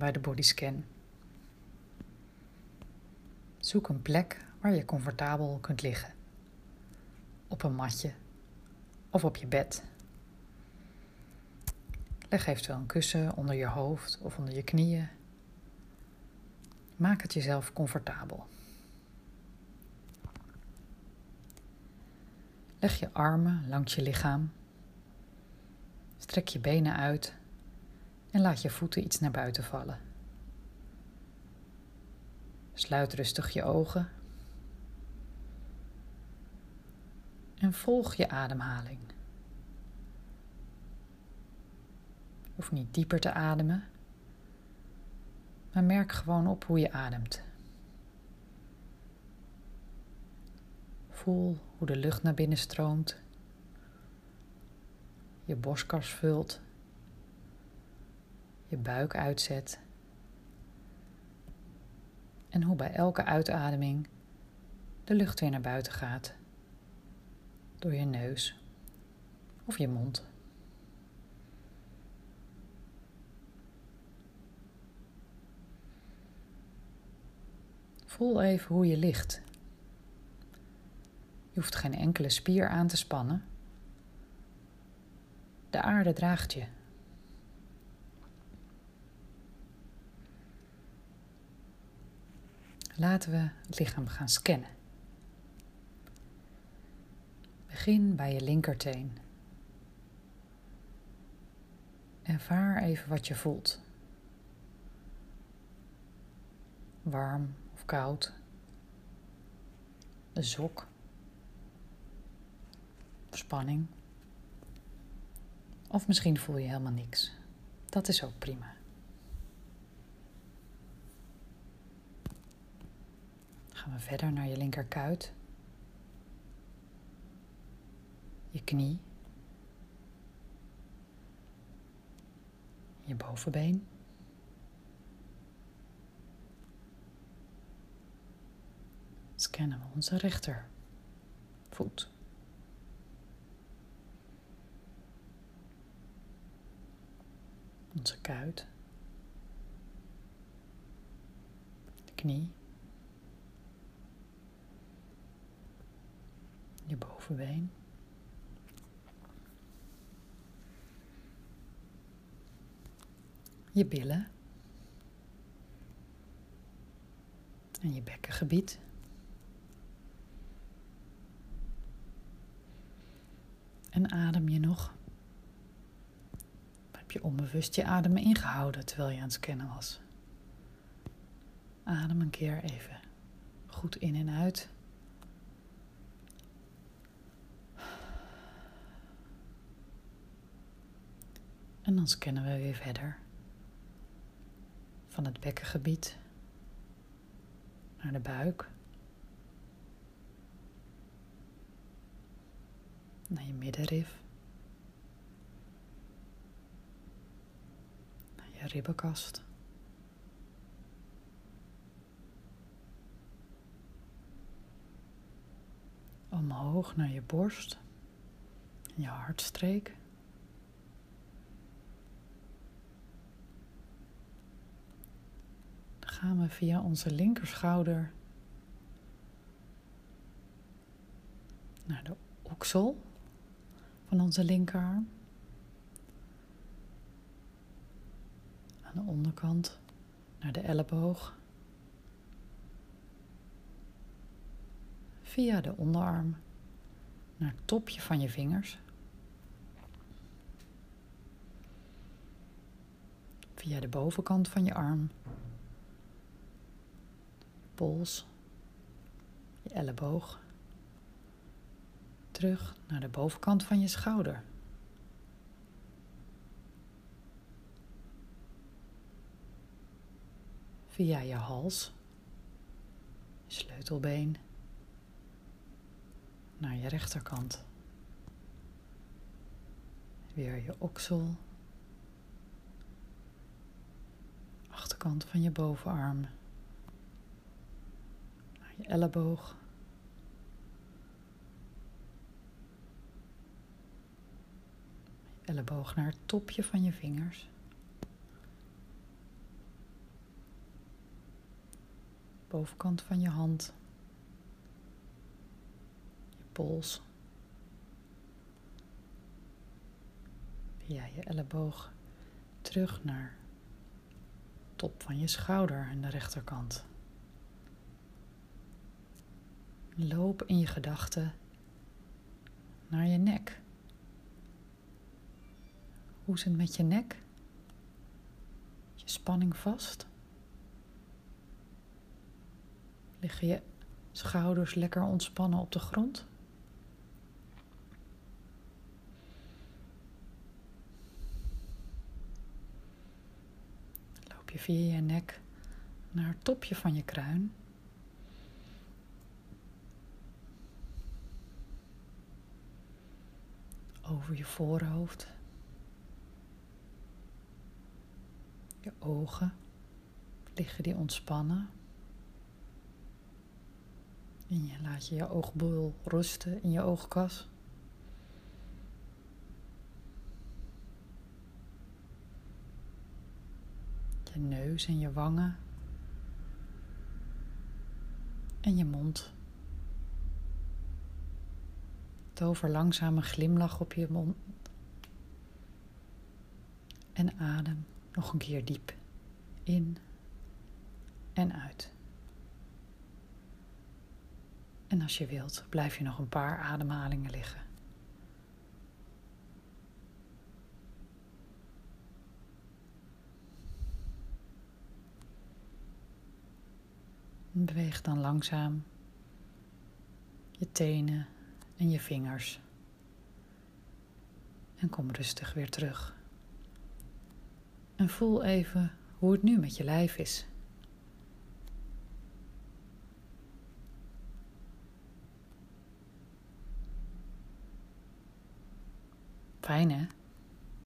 bij de bodyscan. Zoek een plek waar je comfortabel kunt liggen. Op een matje of op je bed. Leg eventueel een kussen onder je hoofd of onder je knieën. Maak het jezelf comfortabel. Leg je armen langs je lichaam. Strek je benen uit en laat je voeten iets naar buiten vallen. Sluit rustig je ogen en volg je ademhaling. Je hoeft niet dieper te ademen, maar merk gewoon op hoe je ademt. Voel hoe de lucht naar binnen stroomt, je borstkas vult, je buik uitzet en hoe bij elke uitademing de lucht weer naar buiten gaat door je neus of je mond. Voel even hoe je ligt. Je hoeft geen enkele spier aan te spannen. De aarde draagt je. Laten we het lichaam gaan scannen. Begin bij je linkerteen. Ervaar even wat je voelt. Warm of koud. Een zok. Spanning. Of misschien voel je helemaal niks. Dat is ook prima. Gaan we verder naar je linkerkuit. Je knie. Je bovenbeen. Scannen we onze rechtervoet. Onze kuit. De knie. Je billen. En je bekkengebied. En adem je nog? Heb je onbewust je adem ingehouden terwijl je aan het scannen was? Adem een keer even goed in en uit. En dan scannen we weer verder. Van het bekkengebied naar de buik. Naar je middenrif. Naar je ribbenkast. Omhoog naar je borst. Je hartstreek. Gaan we via onze linkerschouder naar de oksel van onze linkerarm. Aan de onderkant naar de elleboog. Via de onderarm naar het topje van je vingers. Via de bovenkant van je arm pols, je elleboog, terug naar de bovenkant van je schouder. Via je hals, je sleutelbeen, naar je rechterkant. Weer je oksel, achterkant van je bovenarm je elleboog. Je elleboog naar het topje van je vingers. bovenkant van je hand, je pols, via je elleboog terug naar top van je schouder aan de rechterkant. Loop in je gedachten naar je nek. Hoe is het met je nek? Je spanning vast? Liggen je schouders lekker ontspannen op de grond? Loop je via je nek naar het topje van je kruin? Over je voorhoofd. Je ogen liggen die ontspannen. En je laat je je oogboel rusten in je oogkas. Je neus en je wangen. En je mond. Tover langzaam een glimlach op je mond. En adem nog een keer diep in en uit. En als je wilt, blijf je nog een paar ademhalingen liggen. beweeg dan langzaam je tenen en je vingers. En kom rustig weer terug. En voel even hoe het nu met je lijf is. Fijn hè?